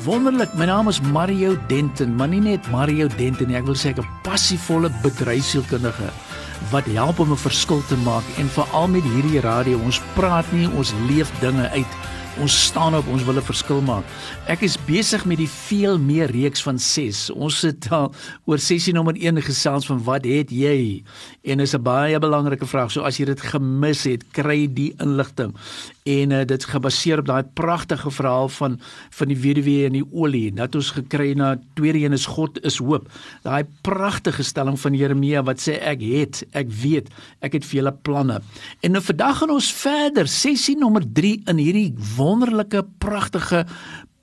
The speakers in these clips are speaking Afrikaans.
Wonderlik, my naam is Mario Denton, maar nie net Mario Denton nie, ek wil sê ek 'n passievolle bedryfsielkundige wat help om 'n verskil te maak en veral met hierdie radio, ons praat nie, ons leef dinge uit. Ons staan op, ons wil 'n verskil maak. Ek is besig met die veel meer reeks van 6. Ons het al oor sessie nommer 1 gesels van wat het jy? En is 'n baie belangrike vraag. So as jy dit gemis het, kry die inligting. En uh, dit gebaseer op daai pragtige verhaal van van die weduwee en die olie. Dat ons gekry na tweede een is God is hoop. Daai pragtige stelling van Jeremia wat sê ek het, ek weet, ek het vir julle planne. En nou vandag gaan ons verder, sessie nommer 3 in hierdie wonderlike pragtige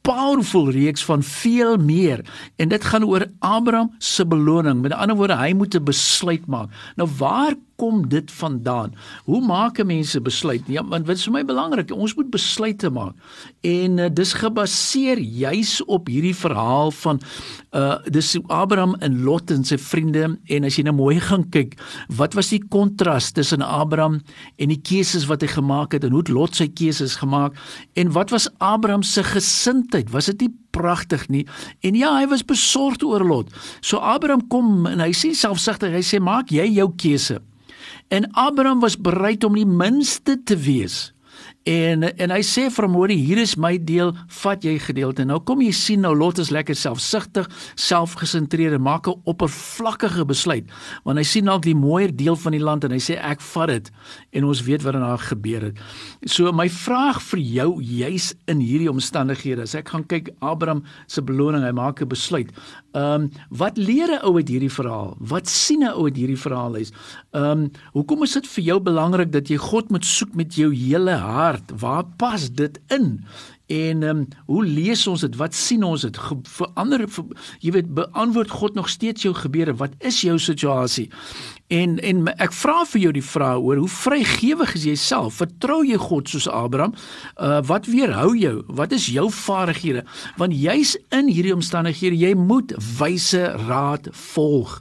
powerful reeks van veel meer en dit gaan oor Abraham se beloning. Met ander woorde, hy moet 'n besluit maak. Nou waar kom dit vandaan? Hoe maak mense besluit? Ja, want dit is vir my belangrik. Ons moet besluite maak. En uh, dis gebaseer juis op hierdie verhaal van uh dis Abraham en Lot en sy vriende en as jy nou mooi gaan kyk, wat was die kontras tussen Abraham en die keuses wat hy gemaak het en hoe het Lot sy keuses gemaak en wat was Abraham se gesindheid? Was dit nie pragtig nie? En ja, hy was besorgd oor Lot. So Abraham kom en hy sê selfsugtig, hy sê maak jy jou keuse. En Abraham was bereid om die minste te wees. En en hy sê vir hom hoor hier is my deel vat jy gedeelte. Nou kom jy sien nou Lot is lekker selfsugtig selfgesentreerde maak 'n oppervlakkige besluit. Want hy sien dalk die mooier deel van die land en hy sê ek vat dit en ons weet wat daarna gebeur het. So my vraag vir jou juis in hierdie omstandighede as ek gaan kyk Abraham se beloning hy maak 'n besluit. Ehm um, wat leer 'n ou uit hierdie verhaal? Wat sien 'n ou uit hierdie verhaal is ehm um, hoekom is dit vir jou belangrik dat jy God moet soek met jou hele hart hart. Waar pas dit in? En ehm um, hoe lees ons dit? Wat sien ons dit? Verander jy weet beantwoord God nog steeds jou gebeure? Wat is jou situasie? En en ek vra vir jou die vraag oor hoe vrygewig is jy self? Vertrou jy God soos Abraham? Uh wat weerhou jou? Wat is jou vaardighede? Want jy's in hierdie omstandighede, jy moet wyse raad volg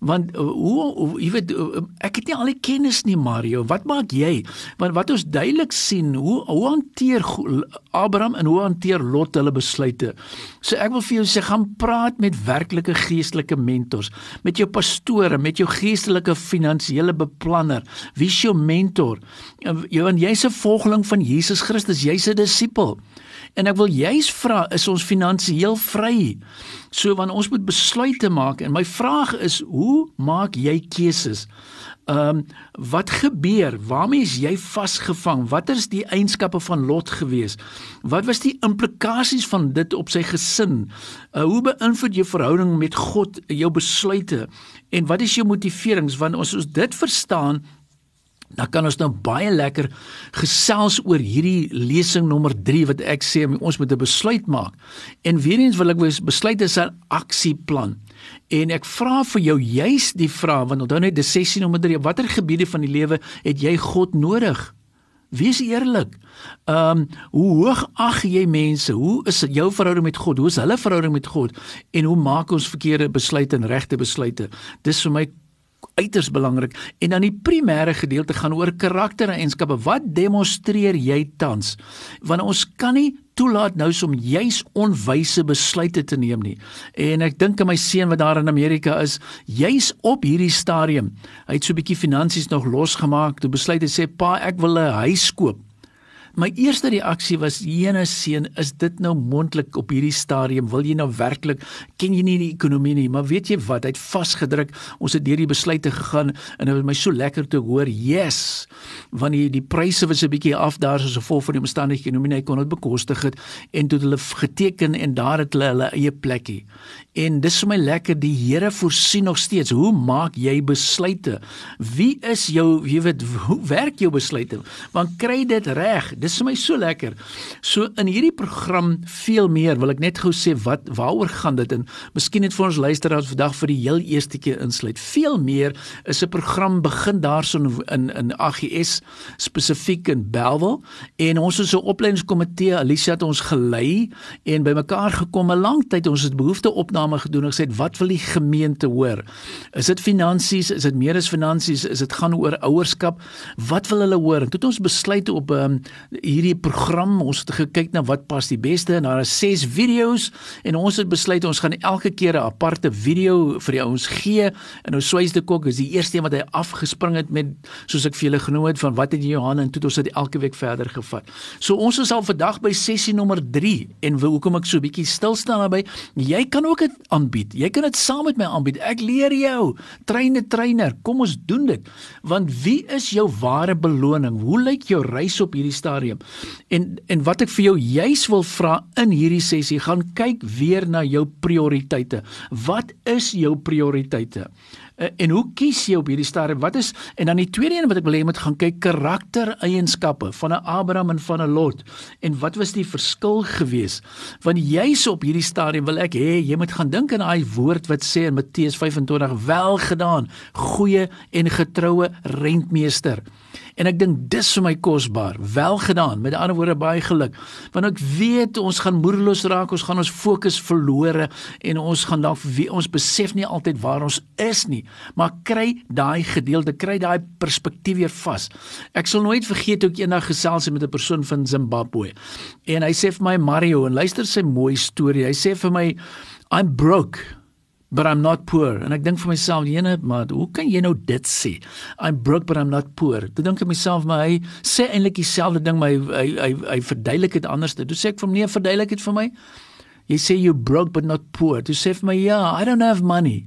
want uh, hoe, jy weet uh, ek het nie al die kennis nie Mario. Wat maak jy? Want wat ons duidelik sien hoe hoe hanteer Abraham en hoe hanteer Lot hulle besluite? So ek wil vir jou sê gaan praat met werklike geestelike mentors met jou pastore met jou geestelike finansiële beplanner. Wie is jou mentor? Jy want jy's 'n volgeling van Jesus Christus. Jy's 'n disipel. En ek wil juis vra, is ons finansiëel vry? So wanneer ons moet besluite maak en my vraag is, hoe maak jy keuses? Ehm um, wat gebeur? Waarmee is jy vasgevang? Wat is die eienskappe van Lot gewees? Wat was die implikasies van dit op sy gesin? Uh, hoe beïnvloed jou verhouding met God jou besluite? En wat is jou motiverings? Want as ons dit verstaan, Dan kan ons nou baie lekker gesels oor hierdie lesing nommer 3 wat ek sê ons moet 'n besluit maak. En weer eens wil ek besluit is 'n aksieplan. En ek vra vir jou juis die vraag want onthou net die sessie nommer 3 watter gebiede van die lewe het jy God nodig? Wees eerlik. Ehm um, hoe hoog ag jy mense? Hoe is jou verhouding met God? Hoe is hulle verhouding met God? En hoe maak ons verkeerde besluite en regte besluite? Dis vir my uiters belangrik en dan die primêre gedeelte gaan oor karaktereienskappe. Wat demonstreer jy tans? Want ons kan nie toelaat nou om juis onwyse besluite te neem nie. En ek dink aan my seun wat daar in Amerika is, juis op hierdie stadium. Hy het so 'n bietjie finansies nog losgemaak. Toe besluit hy sê pa, ek wil 'n huis koop. My eerste reaksie was: "Jene seun, is dit nou moontlik op hierdie stadium? Wil jy nou werklik ken jy nie die ekonomie nie, maar weet jy wat? Hy het vasgedruk. Ons het deur die besluite gegaan en dit was my so lekker te hoor. Yes. Want die die pryse was 'n bietjie af daar soos gevolg van die omstandighede ekonomie. Hy kon dit bekostig het en toe hulle geteken en daar het hulle hulle eie plekkie. En dis vir my lekker die Here voorsien nog steeds. Hoe maak jy besluite? Wie is jou, jy weet, hoe werk jou besluite? Want kry dit reg. Dis vir my so lekker. So in hierdie program veel meer wil ek net gou sê wat waaroor gaan dit en miskien net vir ons luisteraars vandag vir die heel eerste keer insluit. Veel meer is 'n program begin daarson in in AGS spesifiek in Bellville en ons is 'n opleidingskomitee Alicia het ons gelei en bymekaar gekom 'n lang tyd ons het behoefte opname gedoen en gesê wat wil die gemeente hoor? Is dit finansies? Is dit meer as finansies? Is dit gaan oor ouerskap? Wat wil hulle hoor? En toe het ons besluit op 'n um, hierdie program, ons het gekyk na wat pas die beste en daar is 6 video's en ons het besluit ons gaan elke keer 'n aparte video vir die ouens gee. En nou Swys de Kok is die eerste een wat hy afgespring het met soos ek vir julle genoem het van wat het Johan en toe het ons dit elke week verder gevat. So ons is al vandag by sessie nommer 3 en hoekom ek so bietjie stil staan daarbey, jy kan ook dit aanbied. Jy kan dit saam met my aanbied. Ek leer jou. Treine trainer, kom ons doen dit. Want wie is jou ware beloning? Hoe lyk jou reis op hierdie stadium? En en wat ek vir jou juis wil vra in hierdie sessie, gaan kyk weer na jou prioriteite. Wat is jou prioriteite? Eh, en hoe kies jy op hierdie stadium? Wat is en dan die tweede een wat ek wil hê moet gaan kyk karaktereienskappe van 'n Abraham en van 'n Lot. En wat was die verskil gewees? Want jy's op hierdie stadium wil ek hê jy moet gaan dink aan daai woord wat sê in Matteus 25 welgedaan, goeie en getroue rentmeester. En ek dink dis vir my kosbaar. Welgedaan. Met ander woorde baie geluk. Want ek weet ons gaan moedeloos raak, ons gaan ons fokus verlore en ons gaan dalk ons besef nie altyd waar ons is nie. Maar kry daai gedeelte, kry daai perspektief weer vas. Ek sal nooit vergeet hoe ek eendag gesels het met 'n persoon van Zimbabwe. En hy sê vir my Mario en luister sy mooi storie. Hy sê vir my I'm broke but I'm not poor. En ek dink vir myself, jene, maar hoe kan jy nou dit sê? I'm broke but I'm not poor. Ek dink vir myself, maar hy sê eintlik dieselfde ding, maar hy hy hy, hy verduidelik dit anders. Toe sê ek vir hom, nee, verduidelik dit vir my. Jy sê you broke but not poor. Toe sê vir my, ja, I don't have money.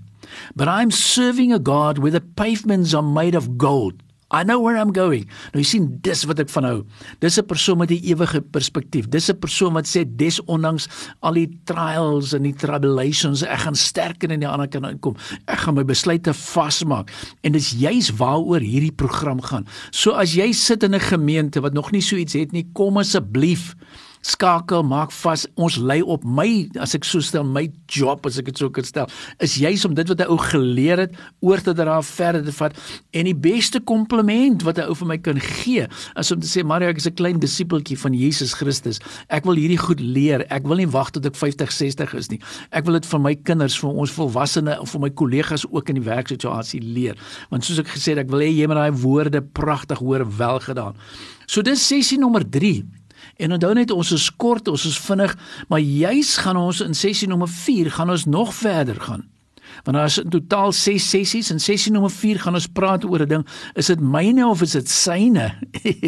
But I'm serving a God where the pavements are made of gold. I know where I'm going. Nou jy sien dis wat ek van hou. Dis 'n persoon met 'n ewige perspektief. Dis 'n persoon wat sê desondanks al die trials en die tribulations, ek gaan sterker in die ander kant uitkom. Ek gaan my besluite vasmaak. En dis juis waaroor hierdie program gaan. So as jy sit in 'n gemeente wat nog nie so iets het nie, kom asseblief skakel maak vas ons lei op my as ek so stel my job as ek dit so kan stel is juis om dit wat 'n ou geleer het oor te dra verder te vat en die beste kompliment wat 'n ou vir my kan gee is om te sê Mario ek is 'n klein disipeltjie van Jesus Christus. Ek wil hierdie goed leer. Ek wil nie wag tot ek 50 60 is nie. Ek wil dit vir my kinders vir ons volwassenes of vir my kollegas ook in die werksituasie leer. Want soos ek gesê het ek wil hê jy moet daai woorde pragtig hoor welgedaan so dis sessie nommer 3 En onthou net ons is kort, ons is vinnig, maar juis gaan ons in sessie nommer 4 gaan ons nog verder gaan. Want daar is in totaal 6 sessies en sessie nommer 4 gaan ons praat oor 'n ding, is dit myne of is dit syne?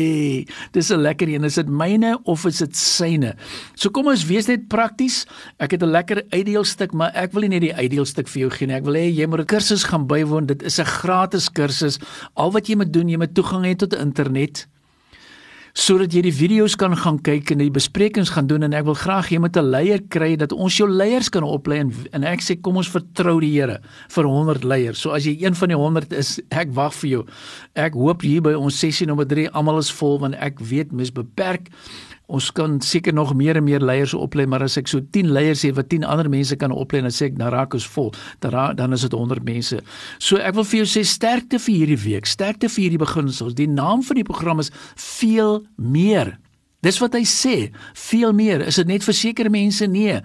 Dis 'n lekker een, is dit myne of is dit syne? So kom ons wees net prakties. Ek het 'n lekker uitdeelstuk, maar ek wil nie net die uitdeelstuk vir jou gee nie. Ek wil hê jy moet 'n kursus gaan bywoon. Dit is 'n gratis kursus. Al wat jy moet doen, jy moet toegang hê tot internet sodat jy die video's kan gaan kyk en die besprekings gaan doen en ek wil graag jy met 'n leier kry dat ons jou leiers kan oplei en, en ek sê kom ons vertrou die Here vir 100 leiers. So as jy een van die 100 is, ek wag vir jou. Ek hoop hier by ons sessie nommer 3 almal is vol want ek weet mens beperk Ons kan seker nog meer en meer leiers oplei, maar as ek so 10 leiers het wat 10 ander mense kan oplei, dan sê ek dan raak ons vol. Dan ra dan is dit 100 mense. So ek wil vir jou sê sterkte vir hierdie week, sterkte vir hierdie beginsels. Die naam van die program is veel meer. Dis wat hy sê, veel meer. Is dit net vir sekere mense? Nee.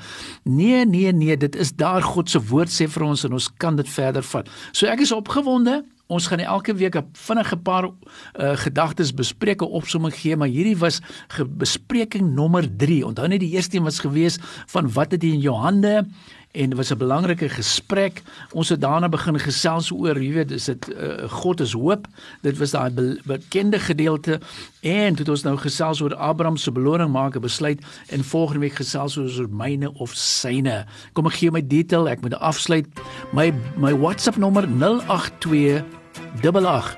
Nee, nee, nee, dit is daar God se woord sê vir ons en ons kan dit verder vat. So ek is opgewonde. Ons gaan elke week 'n vinnige paar uh, gedagtes bespreek, 'n opsomming gee, maar hierdie was bespreking nommer 3. Onthou net die eerste een was gewees van wat het jy in jou hande? en dit was 'n belangrike gesprek. Ons het daarna begin gesels oor, jy weet, is dit uh, God is hoop. Dit was daai be bekende gedeelte en toe het ons nou gesels oor Abraham se beloning maak 'n besluit en volgende week gesels oor myne of syne. Kom ek gee my detail, ek moet afsluit. My my WhatsApp nommer 082 88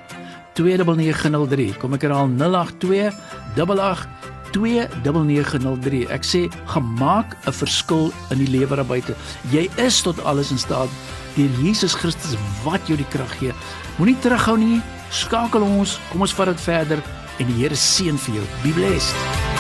2903. Kom ek herhaal 082 88 2903. Ek sê gemaak 'n verskil in die lewe daar buite. Jy is tot alles in staat deur Jesus Christus wat jou die krag gee. Moenie terughou nie. Skakel ons. Kom ons vat dit verder en die Here seën vir jou. Be blessed.